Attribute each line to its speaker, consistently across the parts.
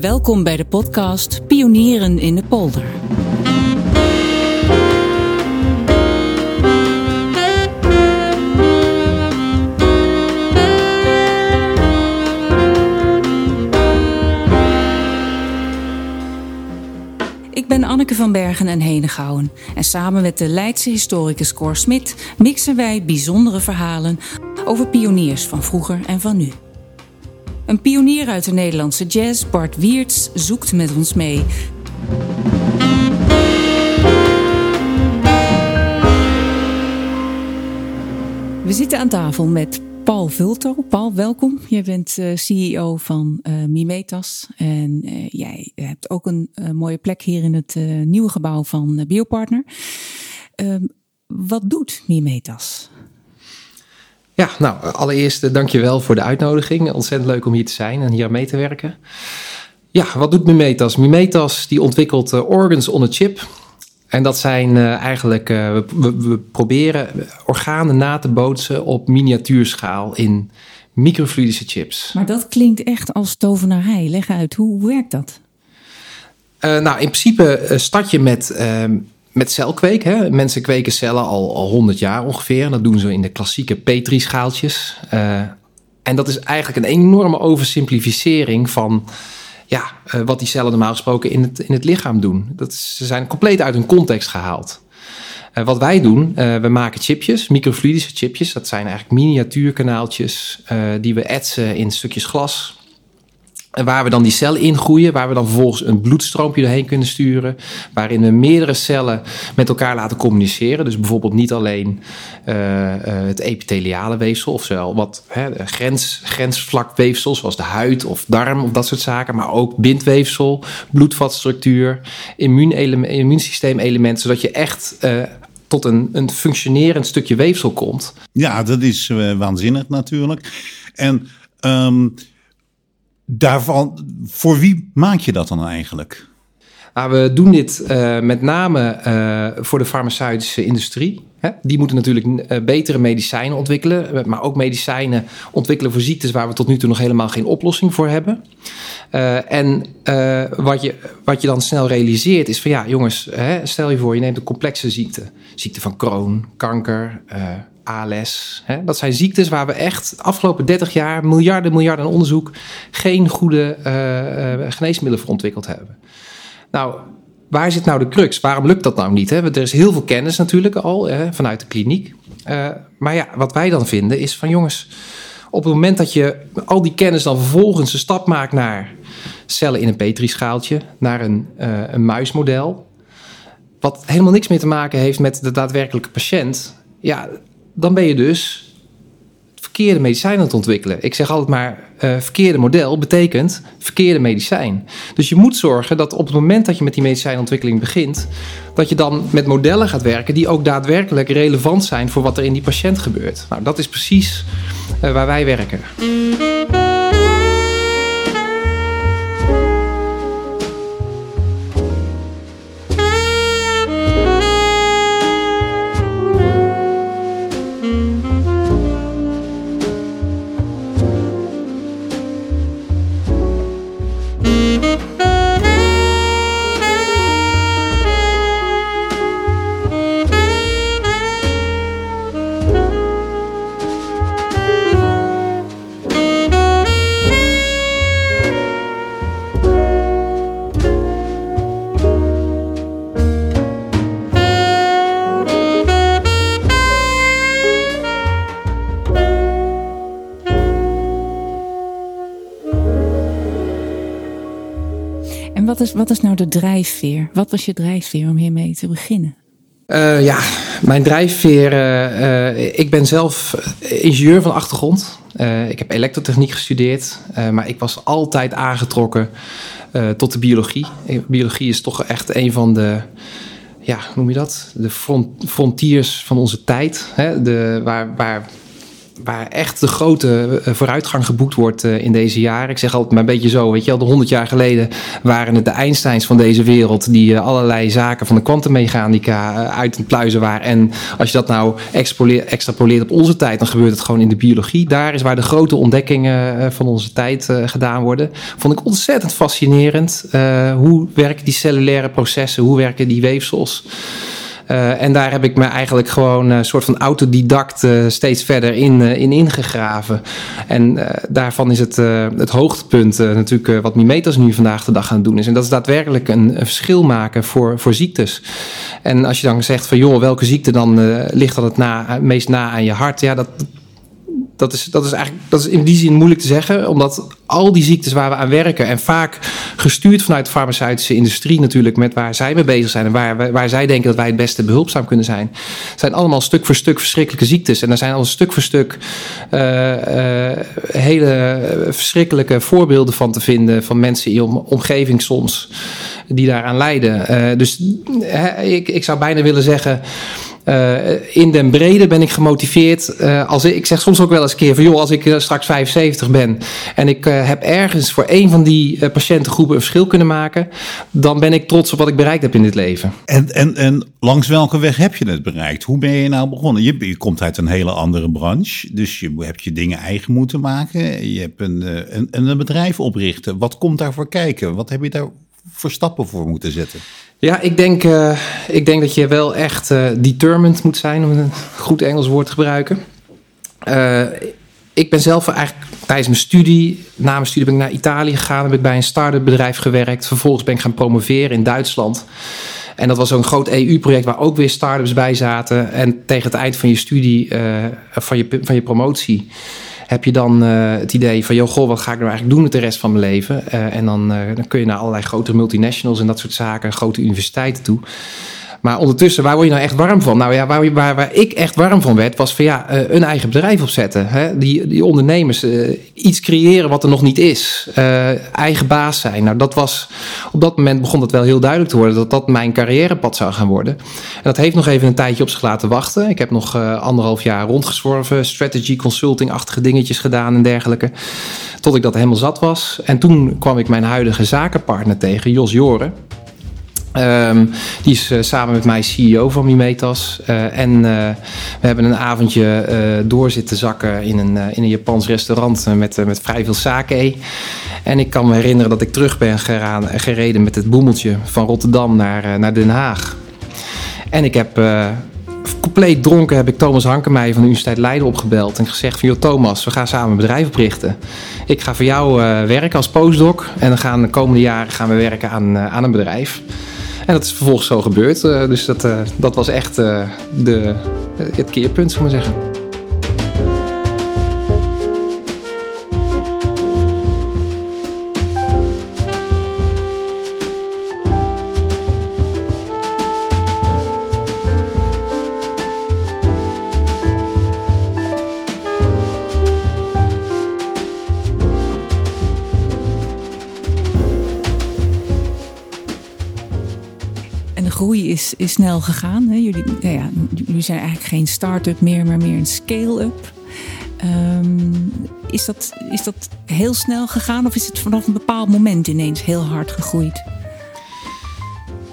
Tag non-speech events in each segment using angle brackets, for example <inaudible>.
Speaker 1: Welkom bij de podcast Pionieren in de Polder. Ik ben Anneke van Bergen en Henegouwen en samen met de Leidse historicus Cor Smit mixen wij bijzondere verhalen over pioniers van vroeger en van nu. Een pionier uit de Nederlandse jazz, Bart Wiertz, zoekt met ons mee. We zitten aan tafel met Paul Vulto. Paul, welkom. Je bent uh, CEO van uh, Mimetas. En uh, jij hebt ook een mooie plek hier in het nieuwe gebouw van Biopartner. Ehm, wat doet Mimetas?
Speaker 2: Ja, nou, allereerst dankjewel voor de uitnodiging. Ontzettend leuk om hier te zijn en hier aan mee te werken. Ja, wat doet Mimetas? Mimetas die ontwikkelt organs on a chip. En dat zijn uh, eigenlijk, uh, we, proberen organen na te bootsen op miniatuurschaal in microfluidische chips.
Speaker 1: Maar dat klinkt echt als tovenarij. Leg uit, hoe, werkt dat?
Speaker 2: Nou, in principe start je met, ehm, met celkweek. Hè. Mensen kweken cellen al, al 100 jaar ongeveer. Dat doen ze in de klassieke Petri-schaaltjes. en dat is eigenlijk een enorme oversimplificering van ja, uh, wat die cellen normaal gesproken in het, in het lichaam doen. Dat ze zijn compleet uit hun context gehaald. Uh, wat wij doen, uh, we maken chipjes, microfluidische chipjes. Dat zijn eigenlijk miniatuurkanaaltjes die we etsen in stukjes glas. Waar we dan die cellen ingroeien, waar we dan vervolgens een bloedstroompje doorheen kunnen sturen. Waarin we meerdere cellen met elkaar laten communiceren. Dus bijvoorbeeld niet alleen uh, uh, het epitheliale weefsel, of zo, wat hè, grens, grensvlakweefsel, zoals de huid of darm of dat soort zaken. Maar ook bindweefsel, bloedvatstructuur, immuunsysteemelementen. Zodat je echt uh, tot een, een functionerend stukje weefsel komt.
Speaker 3: Ja, dat is waanzinnig natuurlijk. En. Um daarvan, voor wie maak je dat dan eigenlijk?
Speaker 2: Nou, we doen dit uh, met name uh, voor de farmaceutische industrie. Hè? Die moeten natuurlijk uh, betere medicijnen ontwikkelen, maar ook medicijnen ontwikkelen voor ziektes waar we tot nu toe nog helemaal geen oplossing voor hebben. en wat, je, wat je dan snel realiseert is van ja, jongens, hè, stel je voor, je neemt een complexe ziekte. Ziekte van Crohn, kanker, ALS. Hè? Dat zijn ziektes waar we echt de afgelopen 30 jaar miljarden, miljarden onderzoek geen goede uh, uh, geneesmiddelen voor ontwikkeld hebben. Nou, waar zit nou de crux? Waarom lukt dat nou niet? Hè? Er is heel veel kennis natuurlijk al hè, vanuit de kliniek. Uh, maar ja, wat wij dan vinden is van jongens, op het moment dat je al die kennis dan vervolgens een stap maakt naar cellen in een petrischaaltje, naar een, een muismodel, wat helemaal niks meer te maken heeft met de daadwerkelijke patiënt, ja, dan ben je dus het verkeerde medicijn aan het ontwikkelen. Ik zeg altijd maar, uh, verkeerde model betekent verkeerde medicijn. Dus je moet zorgen dat op het moment dat je met die medicijnontwikkeling begint, dat je dan met modellen gaat werken die ook daadwerkelijk relevant zijn voor wat er in die patiënt gebeurt. Nou, dat is precies uh, waar wij werken.
Speaker 1: Wat is, wat is nou de drijfveer? Wat was je drijfveer om hiermee te beginnen?
Speaker 2: Uh, ja, mijn drijfveer. Uh, uh, ik ben zelf ingenieur van achtergrond. ik heb elektrotechniek gestudeerd, maar ik was altijd aangetrokken tot de biologie. Biologie is toch echt een van de, ja, noem je dat? De front, frontiers van onze tijd. Hè? De, waar, waar waar echt de grote eh, vooruitgang geboekt wordt uh, in deze jaren. Ik zeg altijd maar een beetje zo, weet je wel, de honderd jaar geleden waren het de Einsteins van deze wereld die uh, allerlei zaken van de kwantummechanica uit het pluizen waren. En als je dat nou extrapoleert op onze tijd, dan gebeurt het gewoon in de biologie. Daar is waar de grote ontdekkingen van onze tijd gedaan worden. Vond ik ontzettend fascinerend. hoe werken die cellulaire processen? Hoe werken die weefsels? Uh, en daar heb ik me eigenlijk gewoon een soort van autodidact uh, steeds verder in, in ingegraven. En daarvan is het, het hoogtepunt natuurlijk wat Mimeters nu vandaag de dag aan het doen is. En dat is daadwerkelijk een, een, verschil maken voor, voor ziektes. En als je dan zegt van joh, welke ziekte dan ligt dat het na, meest na aan je hart? Ja, dat, dat is, dat is eigenlijk dat is in die zin moeilijk te zeggen, omdat al die ziektes waar we aan werken en vaak gestuurd vanuit de farmaceutische industrie natuurlijk met waar zij mee bezig zijn en waar, waar zij denken dat wij het beste behulpzaam kunnen zijn, zijn allemaal stuk voor stuk verschrikkelijke ziektes. En daar zijn al stuk voor stuk uh, uh, hele verschrikkelijke voorbeelden van te vinden van mensen in omgeving soms die daaraan lijden. Uh, dus ik, ik zou bijna willen zeggen. Uh, in den brede ben ik gemotiveerd. Uh, als ik, zeg soms ook wel eens een keer van joh, als ik uh, straks 75 ben en ik heb ergens voor een van die patiëntengroepen een verschil kunnen maken, dan ben ik trots op wat ik bereikt heb in dit leven.
Speaker 3: En, en, en langs welke weg heb je het bereikt? Hoe ben je nou begonnen? Je, je komt uit een hele andere branche, dus je hebt je dingen eigen moeten maken. Je hebt een, een, een bedrijf oprichten. Wat komt daarvoor kijken? Wat heb je daar voor stappen voor moeten zetten?
Speaker 2: Ja, ik denk, uh, ik denk dat je wel echt uh, determined moet zijn, om een goed Engels woord te gebruiken. Uh, ik ben zelf eigenlijk tijdens mijn studie, na mijn studie ben ik naar Italië gegaan, heb ik bij een start-up bedrijf gewerkt. Vervolgens ben ik gaan promoveren in Duitsland. En dat was zo'n groot EU-project waar ook weer start-ups bij zaten. En tegen het eind van je studie, van, je, van je promotie, heb je dan uh, het idee van, joh, goh, wat ga ik nou eigenlijk doen met de rest van mijn leven? Uh, en dan, uh, dan kun je naar allerlei grotere multinationals en dat soort zaken, grote universiteiten toe. Maar ondertussen, waar word je nou echt warm van? Nou ja, waar, waar, ik echt warm van werd, was van ja, uh, een eigen bedrijf opzetten. Hè? Die, die ondernemers uh, iets creëren wat er nog niet is. Uh, eigen baas zijn. Nou, dat was, op dat moment begon het wel heel duidelijk te worden dat dat mijn carrièrepad zou gaan worden. En dat heeft nog even een tijdje op zich laten wachten. Ik heb nog anderhalf jaar rondgezworven, strategy consulting-achtige dingetjes gedaan en dergelijke. Tot ik dat helemaal zat was. En toen kwam ik mijn huidige zakenpartner tegen, Jos Joren. Um, die is uh, samen met mij CEO van Mimetas. Uh, en uh, we hebben een avondje door zitten zakken in een, in een Japans restaurant met, met vrij veel sake. En ik kan me herinneren dat ik terug ben geraan, gereden met het boemeltje van Rotterdam naar, naar Den Haag. En ik heb compleet dronken heb ik Thomas Hankemeijer van de Universiteit Leiden opgebeld en gezegd van joh Thomas, we gaan samen een bedrijf oprichten. Ik ga voor jou werken als postdoc en dan gaan de komende jaren gaan we werken aan, aan een bedrijf. En dat is vervolgens zo gebeurd. Uh, dus dat, dat was echt de, het keerpunt, zou ik maar zeggen.
Speaker 1: Is, snel gegaan. Hè? Jullie, nou ja, jullie zijn eigenlijk geen start-up meer, maar meer een scale-up. Um, is, dat, is dat heel snel gegaan of is het vanaf een bepaald moment ineens heel hard gegroeid?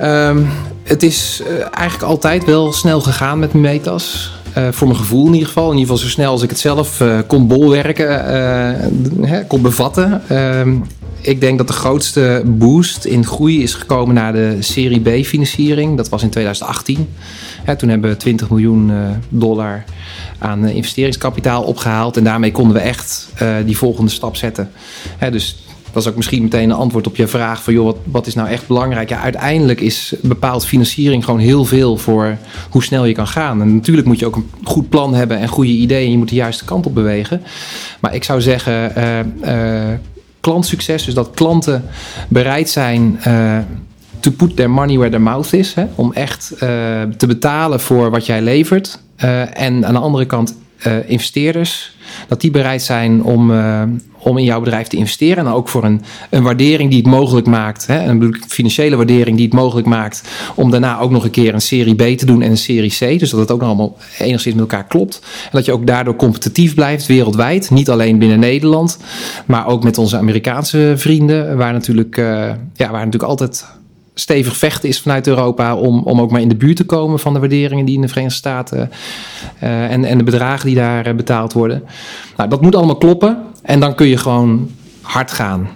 Speaker 2: Um, het is uh, eigenlijk altijd wel snel gegaan met Metas. Uh, voor mijn gevoel in ieder geval. In ieder geval zo snel als ik het zelf uh, kon bolwerken, kon bevatten. Ik denk dat de grootste boost in groei is gekomen na de Serie B-financiering. Dat was in 2018. toen hebben we 20 miljoen uh, dollar aan uh, investeringskapitaal opgehaald. En daarmee konden we echt uh, die volgende stap zetten. dus dat is ook misschien meteen een antwoord op je vraag van joh, wat, wat is nou echt belangrijk? Ja, uiteindelijk is bepaald financiering gewoon heel veel voor hoe snel je kan gaan. En natuurlijk moet je ook een goed plan hebben en goede ideeën. Je moet de juiste kant op bewegen. Maar ik zou zeggen, klantsucces. Dus dat klanten bereid zijn uh, to put their money where their mouth is. Hè, om echt uh, te betalen voor wat jij levert. Uh, en aan de andere kant investeerders, dat die bereid zijn om, om in jouw bedrijf te investeren. En ook voor een, een waardering die het mogelijk maakt, hè, een financiële waardering die het mogelijk maakt om daarna ook nog een keer een serie B te doen en een serie C. Dus dat het ook nog allemaal enigszins met elkaar klopt. En dat je ook daardoor competitief blijft wereldwijd. Niet alleen binnen Nederland, maar ook met onze Amerikaanse vrienden, waar natuurlijk, ja, waar natuurlijk altijd stevig vechten is vanuit Europa om, om ook maar in de buurt te komen van de waarderingen die in de Verenigde Staten uh, en, en de bedragen die daar uh, betaald worden. Nou, dat moet allemaal kloppen en dan kun je gewoon hard gaan.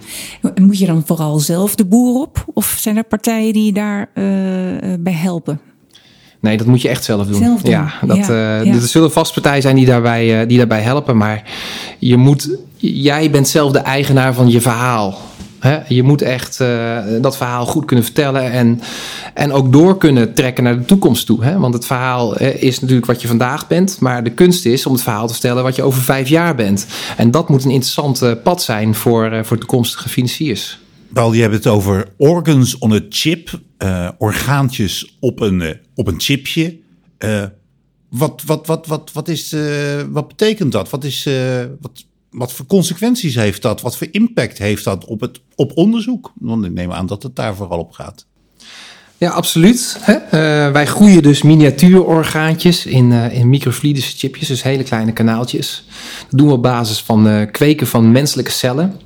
Speaker 1: Moet je dan vooral zelf de boer op of zijn er partijen die daarbij uh, bij helpen?
Speaker 2: Nee, dat moet je echt zelf doen. Zelf doen. Ja, dat, ja, ja. Er zullen vast partijen zijn die daarbij, die daarbij helpen, maar je moet, jij bent zelf de eigenaar van je verhaal. Je moet echt uh, dat verhaal goed kunnen vertellen en, en ook door kunnen trekken naar de toekomst toe. Hè? Want het verhaal is natuurlijk wat je vandaag bent, maar de kunst is om het verhaal te vertellen wat je over vijf jaar bent. En dat moet een interessant pad zijn voor, uh, voor toekomstige financiers.
Speaker 3: Paul, je hebt het over organs on a chip, orgaantjes op een, op een chipje. wat, wat, wat, wat, wat, is, wat betekent dat? Wat is, wat, wat voor consequenties heeft dat? Wat voor impact heeft dat op, het, op onderzoek? Want ik neem aan dat het daar vooral op gaat.
Speaker 2: Ja, absoluut. Hè? Uh, wij groeien dus miniatuurorgaantjes in, uh, in microfluidische chipjes, dus hele kleine kanaaltjes. Dat doen we op basis van uh, kweken van menselijke cellen.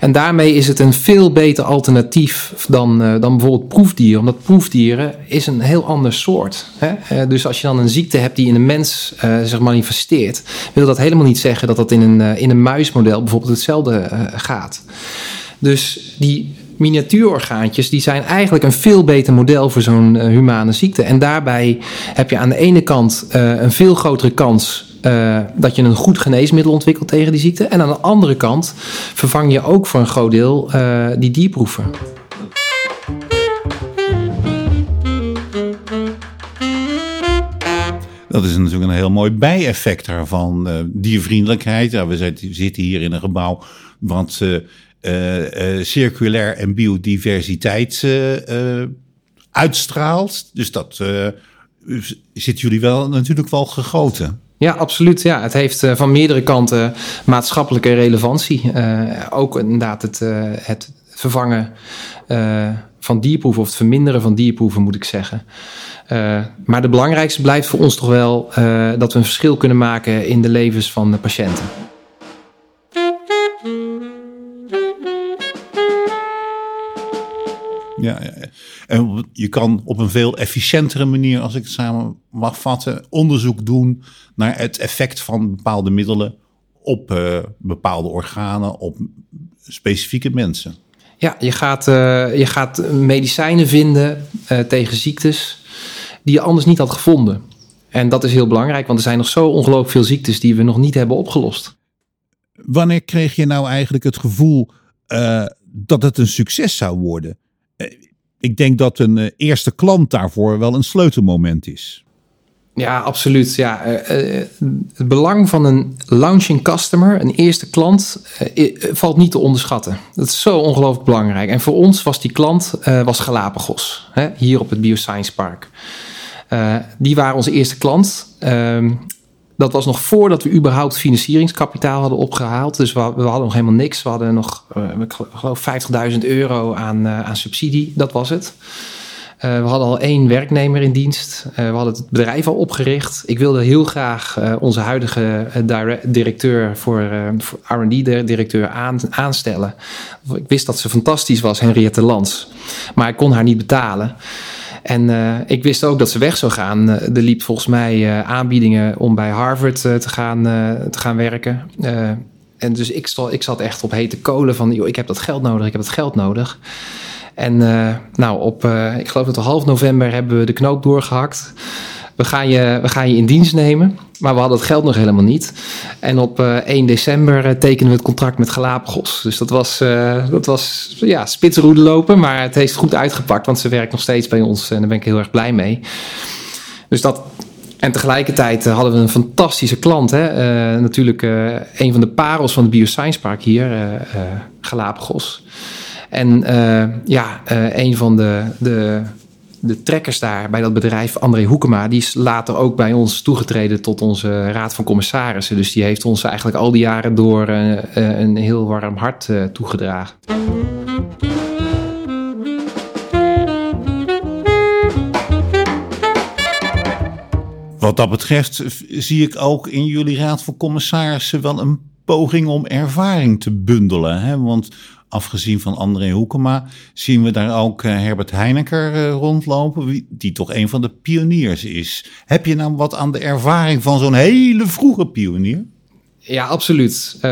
Speaker 2: En daarmee is het een veel beter alternatief dan, dan bijvoorbeeld proefdieren. Omdat proefdieren is een heel ander soort. Hè? dus als je dan een ziekte hebt die in een mens zich manifesteert, wil dat helemaal niet zeggen dat dat in een, in een muismodel bijvoorbeeld hetzelfde gaat. Dus die miniatuurorgaantjes, die zijn eigenlijk een veel beter model voor zo'n uh, humane ziekte. En daarbij heb je aan de ene kant uh, een veel grotere kans uh, dat je een goed geneesmiddel ontwikkelt tegen die ziekte. En aan de andere kant vervang je ook voor een groot deel die dierproeven.
Speaker 3: Dat is natuurlijk een heel mooi bijeffect daarvan. diervriendelijkheid. Ja, we zitten hier in een gebouw wat uh, circulair en biodiversiteit uh, uitstraalt. Dus dat zit jullie wel natuurlijk wel gegoten.
Speaker 2: Ja, absoluut. Ja, het heeft van meerdere kanten maatschappelijke relevantie. ook inderdaad het, het vervangen van dierproeven, of het verminderen van dierproeven, moet ik zeggen. Maar de belangrijkste blijft voor ons toch wel dat we een verschil kunnen maken in de levens van de patiënten.
Speaker 3: Ja, en je kan op een veel efficiëntere manier, als ik het samen mag vatten, onderzoek doen naar het effect van bepaalde middelen op uh, bepaalde organen, op specifieke mensen.
Speaker 2: Ja, je gaat, uh, je gaat medicijnen vinden uh, tegen ziektes die je anders niet had gevonden. En dat is heel belangrijk, want er zijn nog zo ongelooflijk veel ziektes die we nog niet hebben opgelost.
Speaker 3: Wanneer kreeg je nou eigenlijk het gevoel dat het een succes zou worden? Eh, ik denk dat een eh, eerste klant daarvoor wel een sleutelmoment is.
Speaker 2: Ja, absoluut. Ja, uh, het belang van een launching customer, een eerste klant, valt niet te onderschatten. Dat is zo ongelooflijk belangrijk. En voor ons was die klant was Galapagos, hier op het Bioscience Park. die waren onze eerste klant. Dat was nog voordat we überhaupt financieringskapitaal hadden opgehaald. Dus we, hadden nog helemaal niks. We hadden nog, uh, ik geloof, 50.000 euro aan, uh, aan subsidie. Dat was het. Uh, we hadden al één werknemer in dienst. we hadden het bedrijf al opgericht. Ik wilde heel graag onze huidige directeur voor, R&D-directeur aan, aanstellen. Ik wist dat ze fantastisch was, Henriette Lans. Maar ik kon haar niet betalen. En uh, ik wist ook dat ze weg zou gaan. Uh, er liep volgens mij uh, aanbiedingen om bij Harvard te, gaan, te gaan werken. en dus ik, stond, ik zat echt op hete kolen van, joh, ik heb dat geld nodig, ik heb dat geld nodig. En nou, op, ik geloof dat half november hebben we de knoop doorgehakt we gaan, je, we gaan je in dienst nemen. Maar we hadden het geld nog helemaal niet. En op uh, eh, 1 december uh, tekenen we het contract met Galapagos. Dus dat was, uh, dat was ja, spitsroede lopen. Maar het heeft goed uitgepakt. Want ze werkt nog steeds bij ons. En daar ben ik heel erg blij mee. Dus dat, en tegelijkertijd hadden we een fantastische klant. Hè? natuurlijk een van de parels van het Bioscience Park hier, Galapagos. En ja, een van de, de de trekkers daar bij dat bedrijf, André Hoekema, die is later ook bij ons toegetreden tot onze raad van commissarissen. Dus die heeft ons eigenlijk al die jaren door een heel warm hart toegedragen.
Speaker 3: Wat dat betreft zie ik ook in jullie raad van commissarissen wel een poging om ervaring te bundelen. Hè? Want afgezien van André Hoekema zien we daar ook eh, Herbert Heineker eh, rondlopen, die toch een van de pioniers is. Heb je nou wat aan de ervaring van zo'n hele vroege pionier?
Speaker 2: Ja, absoluut. Uh,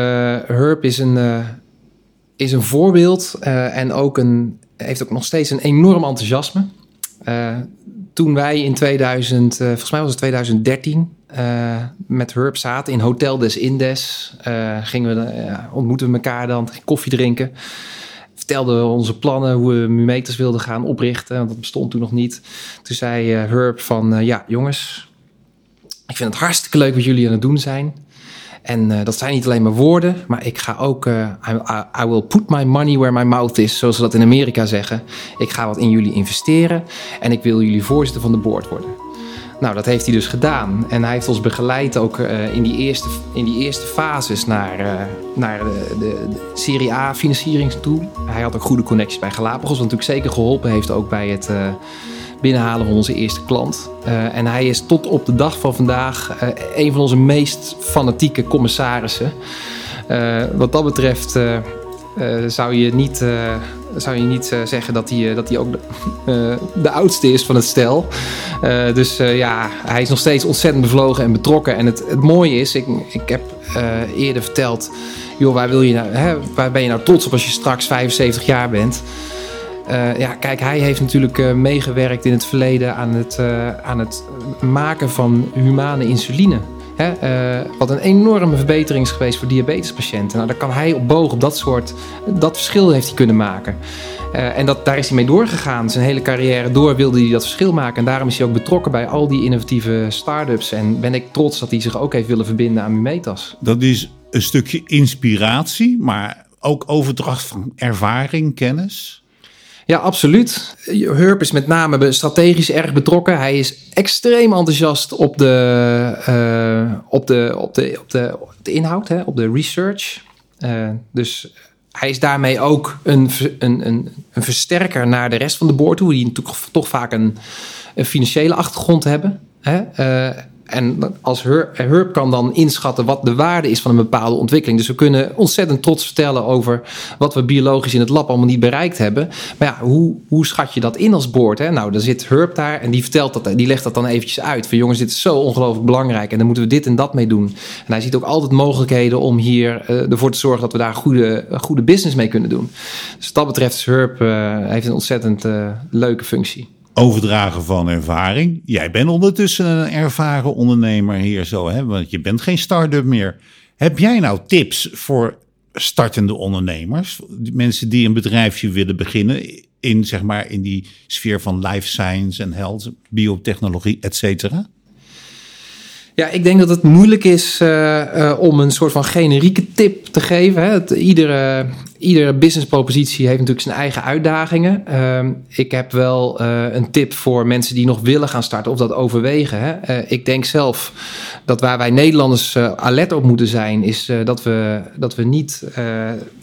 Speaker 2: Herb is een, is een voorbeeld en ook een, heeft ook nog steeds een enorm enthousiasme toen wij in 2000, uh, volgens mij was het 2013, uh, met Herb zaten in Hotel des Indes, uh, gingen we, ontmoeten we elkaar dan, koffie drinken. Vertelden we onze plannen, hoe we Mumeters wilden gaan oprichten, want dat bestond toen nog niet. Toen zei Herb van, ja jongens, ik vind het hartstikke leuk wat jullie aan het doen zijn. En uh, dat zijn niet alleen maar woorden, maar ik ga ook, uh, I, I, will put my money where my mouth is, zoals ze dat in Amerika zeggen. Ik ga wat in jullie investeren en ik wil jullie voorzitter van de board worden. Nou, dat heeft hij dus gedaan. En hij heeft ons begeleid ook uh, in, die eerste, in die eerste fases naar, naar de, de, Serie A financiering toe. Hij had ook goede connecties bij Galapagos, wat natuurlijk zeker geholpen heeft ook bij het binnenhalen van onze eerste klant. En hij is tot op de dag van vandaag een van onze meest fanatieke commissarissen. Wat dat betreft zou je niet, zou je niet zeggen dat hij, dat hij ook de, <laughs> de, oudste is van het stel. dus ja, hij is nog steeds ontzettend bevlogen en betrokken. En het, het mooie is, ik, ik heb eerder verteld... joh, waar, wil je nou, hè, waar ben je nou trots op als je straks 75 jaar bent... Ja, kijk, hij heeft natuurlijk meegewerkt in het verleden aan het, aan het maken van humane insuline. Hè? wat een enorme verbetering is geweest voor diabetespatiënten. Nou, daar kan hij op boog op dat soort, dat verschil heeft hij kunnen maken. en dat, daar is hij mee doorgegaan. Zijn hele carrière door wilde hij dat verschil maken. En daarom is hij ook betrokken bij al die innovatieve start-ups. En ben ik trots dat hij zich ook heeft willen verbinden aan Mumetas.
Speaker 3: Dat is een stukje inspiratie, maar ook overdracht van ervaring, kennis.
Speaker 2: Ja, absoluut. Hurp is met name strategisch erg betrokken. Hij is extreem enthousiast op de, uh, op de, op de, op de, op de inhoud, hè, op de research. Uh, dus hij is daarmee ook een, een, een, een, versterker naar de rest van de boord toe, die natuurlijk toch vaak een, een financiële achtergrond hebben. Hè. Uh, en als Herb kan dan inschatten wat de waarde is van een bepaalde ontwikkeling. Dus we kunnen ontzettend trots vertellen over wat we biologisch in het lab allemaal niet bereikt hebben. Maar ja, hoe, hoe schat je dat in als boord? Nou, dan zit Herb daar en die vertelt dat, die legt dat dan eventjes uit. Van jongens, dit is zo ongelooflijk belangrijk en dan moeten we dit en dat mee doen. En hij ziet ook altijd mogelijkheden om hier uh, ervoor te zorgen dat we daar goede, goede business mee kunnen doen. Dus dat betreft Herb uh, heeft een ontzettend leuke functie
Speaker 3: overdragen van ervaring. Jij bent ondertussen een ervaren ondernemer hier zo, hè? want je bent geen start-up meer. Heb jij nou tips voor startende ondernemers, mensen die een bedrijfje willen beginnen in zeg maar in die sfeer van life science en health, biotechnologie, et cetera?
Speaker 2: Ja, ik denk dat het moeilijk is uh, uh, om een soort van generieke tip te geven. Hè. Het, iedere, iedere businesspropositie heeft natuurlijk zijn eigen uitdagingen. Uh, ik heb wel uh, een tip voor mensen die nog willen gaan starten of dat overwegen. Hè. ik denk zelf dat waar wij Nederlanders alert op moeten zijn, is dat we, dat we niet,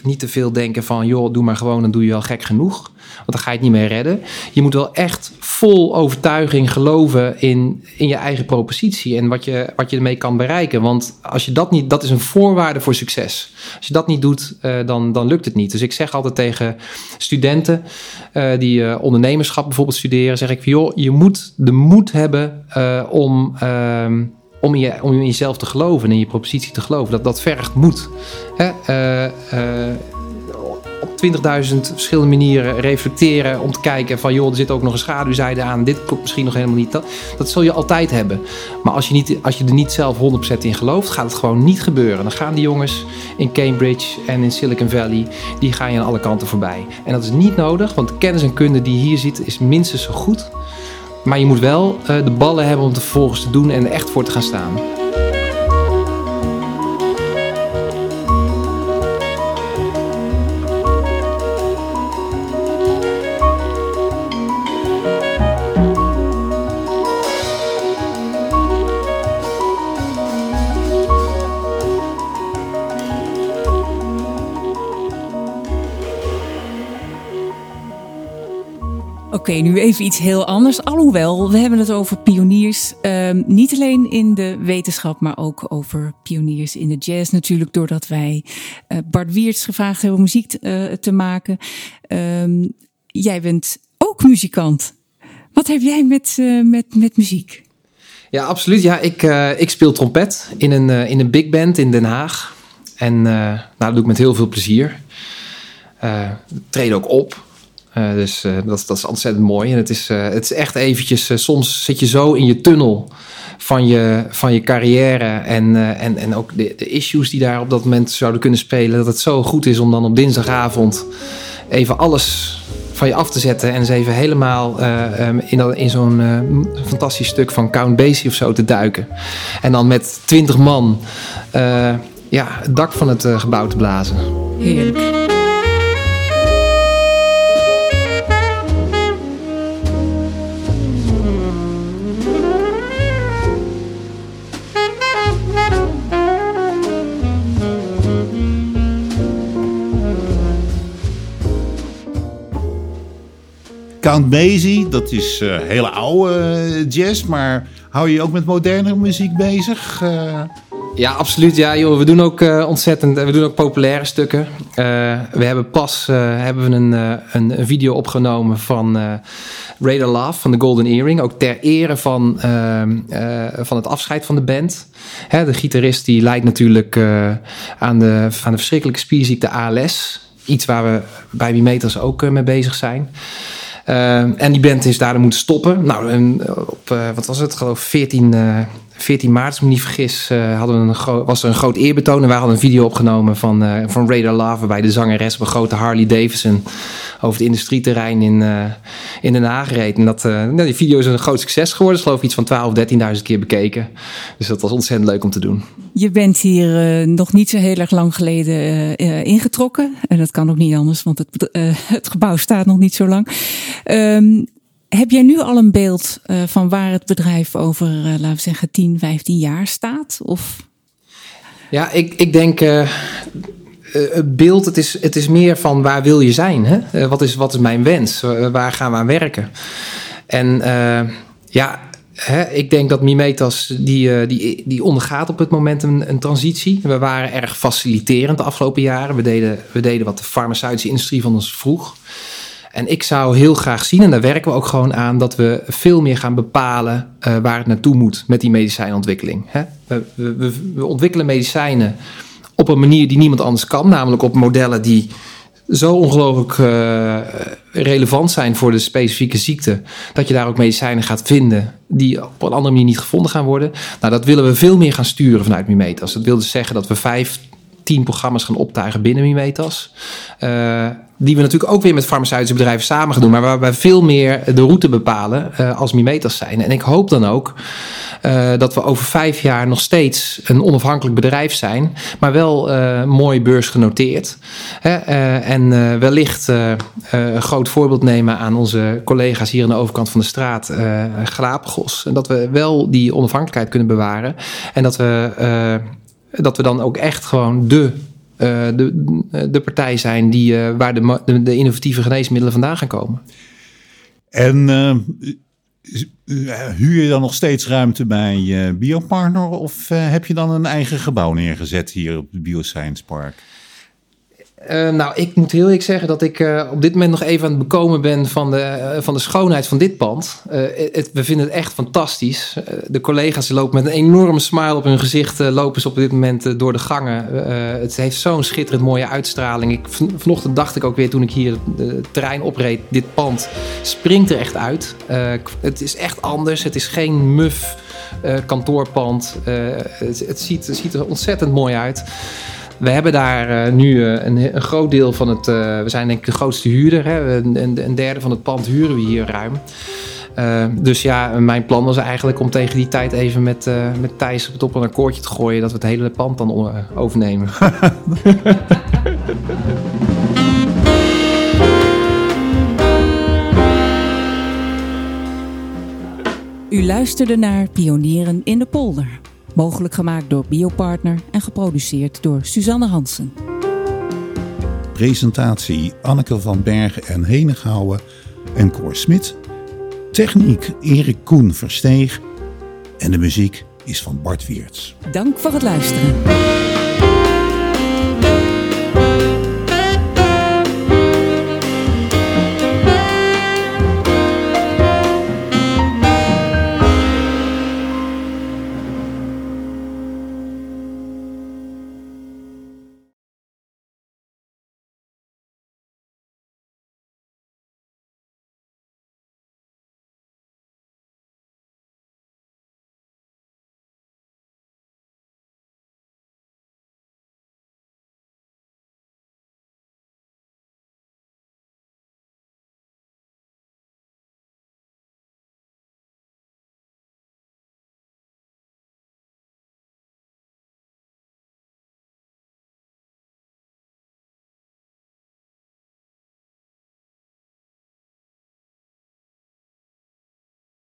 Speaker 2: niet te veel denken van joh, doe maar gewoon, dan doe je al gek genoeg. Want dan ga je het niet meer redden. Je moet wel echt vol overtuiging geloven in, in je eigen propositie en wat je, wat je ermee kan bereiken. Want als je dat niet, dat is een voorwaarde voor succes. Als je dat niet doet, uh, dan, dan lukt het niet. Dus ik zeg altijd tegen studenten uh, die uh, ondernemerschap bijvoorbeeld studeren, zeg ik, joh, je moet de moed hebben om ehm, om, je, om in jezelf te geloven en in je propositie te geloven. Dat, dat vergt moed. Hè? 20.000 verschillende manieren reflecteren om te kijken van joh, er zit ook nog een schaduwzijde aan. Dit komt misschien nog helemaal niet. Dat, dat zul je altijd hebben. Maar als je, niet, als je er niet zelf 100% in gelooft, gaat het gewoon niet gebeuren. Dan gaan die jongens in Cambridge en in Silicon Valley, die gaan je aan alle kanten voorbij. En dat is niet nodig, want de kennis en kunde die je hier ziet is minstens zo goed. Maar je moet wel uh, de ballen hebben om het vervolgens te doen en er echt voor te gaan staan.
Speaker 1: Oké, nu even iets heel anders. Alhoewel, we hebben het over pioniers. Ehm, niet alleen in de wetenschap, maar ook over pioniers in de jazz. Natuurlijk doordat wij uh, Bart Wiertz gevraagd hebben om muziek uh, te maken. Um, jij bent ook muzikant. Wat heb jij met, uh, met, met muziek?
Speaker 2: Ja, absoluut. Ja, ik, ik speel trompet in een, in een big band in Den Haag. En nou, dat doe ik met heel veel plezier. treed ook op. Uh, dus uh, dat, dat, is ontzettend mooi. En het is, uh, het is echt eventjes, soms zit je zo in je tunnel van je, van je carrière en, en, en ook de, de, issues die daar op dat moment zouden kunnen spelen, dat het zo goed is om dan op dinsdagavond even alles van je af te zetten en eens even helemaal um, in, in zo'n fantastisch stuk van Count Basie of zo te duiken. En dan met twintig man ja, het dak van het gebouw te blazen.
Speaker 1: Heerlijk.
Speaker 3: Count Basie, dat is uh, hele oude uh, jazz, maar hou je ook met moderne muziek bezig? Uh...
Speaker 2: Ja, absoluut. Ja, joh, we doen ook ontzettend, we doen ook populaire stukken. we hebben pas hebben we een, een, een, video opgenomen van Radar Love van de Golden Earring, ook ter ere van, ehm, van het afscheid van de band. Hè, de gitarist die lijdt natuurlijk aan, de, aan de verschrikkelijke spierziekte ALS. Iets waar we bij Bimeters ook mee bezig zijn. Uh, en die band is daardoor moeten stoppen. Nou, en op, uh, wat was het? Geloof 14, uh, 14 maart, als ik me niet vergis, uh, hadden we een was er een groot eerbetoon. En wij hadden een video opgenomen van, van Radar Love, waarbij de zangeres op een grote Harley Davidson over het industrieterrein in, in Den Haag. En dat, nou, die video is een groot succes geworden. Is geloof ik iets van 12 of 13.000 keer bekeken. Dus dat was ontzettend leuk om te doen.
Speaker 1: Je bent hier nog niet zo heel erg lang geleden ingetrokken. En dat kan ook niet anders, want het, het gebouw staat nog niet zo lang. Um, heb jij nu al een beeld uh, van waar het bedrijf over, uh, laten we zeggen, 10, 15 jaar staat? Of?
Speaker 2: Ja, ik, ik denk. Uh, het beeld, het is, het is meer van waar wil je zijn? Hè? wat, is, wat is mijn wens? waar gaan we aan werken? En ja, ik denk dat Mimetas die, die, die ondergaat op het moment een, een, transitie. We waren erg faciliterend de afgelopen jaren. We deden, we deden wat de farmaceutische industrie van ons vroeg. En ik zou heel graag zien, en daar werken we ook gewoon aan, dat we veel meer gaan bepalen uh, waar het naartoe moet met die medicijnontwikkeling. Hè? We, we, ontwikkelen medicijnen op een manier die niemand anders kan, namelijk op modellen die zo ongelooflijk uh, relevant zijn voor de specifieke ziekte, dat je daar ook medicijnen gaat vinden die op een andere manier niet gevonden gaan worden. Nou, dat willen we veel meer gaan sturen vanuit Mimetas. Dat wil dus zeggen dat we vijf tien programma's gaan optuigen binnen Mimetas. Uh, die we natuurlijk ook weer met farmaceutische bedrijven samen gaan doen. Maar waarbij we veel meer de route bepalen uh, als Mimetas zijn. En ik hoop dan ook uh, dat we over vijf jaar nog steeds een onafhankelijk bedrijf zijn. Maar wel mooi beursgenoteerd. Hè? en wellicht een groot voorbeeld nemen aan onze collega's hier aan de overkant van de straat. Galapagos. En dat we wel die onafhankelijkheid kunnen bewaren. En dat we dat we dan ook echt gewoon de, uh, de, de partij zijn die, uh, waar de, de, de, innovatieve geneesmiddelen vandaan gaan komen.
Speaker 3: En uh, huur je dan nog steeds ruimte bij Biopartner of heb je dan een eigen gebouw neergezet hier op het Bioscience Park?
Speaker 2: Uh, nou, ik moet heel eerlijk zeggen dat ik uh, op dit moment nog even aan het bekomen ben van de, uh, van de schoonheid van dit pand. Het, we vinden het echt fantastisch. de collega's lopen met een enorme smile op hun gezicht, lopen ze op dit moment door de gangen. het heeft zo'n schitterend mooie uitstraling. Ik, van, vanochtend dacht ik ook weer toen ik hier het terrein opreed, dit pand springt er echt uit. het is echt anders, het is geen muf kantoorpand. Het, ziet, het ziet er ontzettend mooi uit. We hebben daar uh, nu uh, een, een, groot deel van het. Uh, we zijn denk ik de grootste huurder. Hè? Een, een, derde van het pand huren we hier ruim. dus ja, mijn plan was eigenlijk om tegen die tijd even met, met Thijs op het op een akkoordje te gooien. dat we het hele pand dan overnemen. <laughs>
Speaker 1: U luisterde naar Pionieren in de Polder. Mogelijk gemaakt door Biopartner en geproduceerd door Suzanne Hansen.
Speaker 3: Presentatie Anneke van Bergen en Henegouwen. en Cor Smit. Techniek Erik Koen Versteeg. En de muziek is van Bart Wiertz.
Speaker 1: Dank voor het luisteren.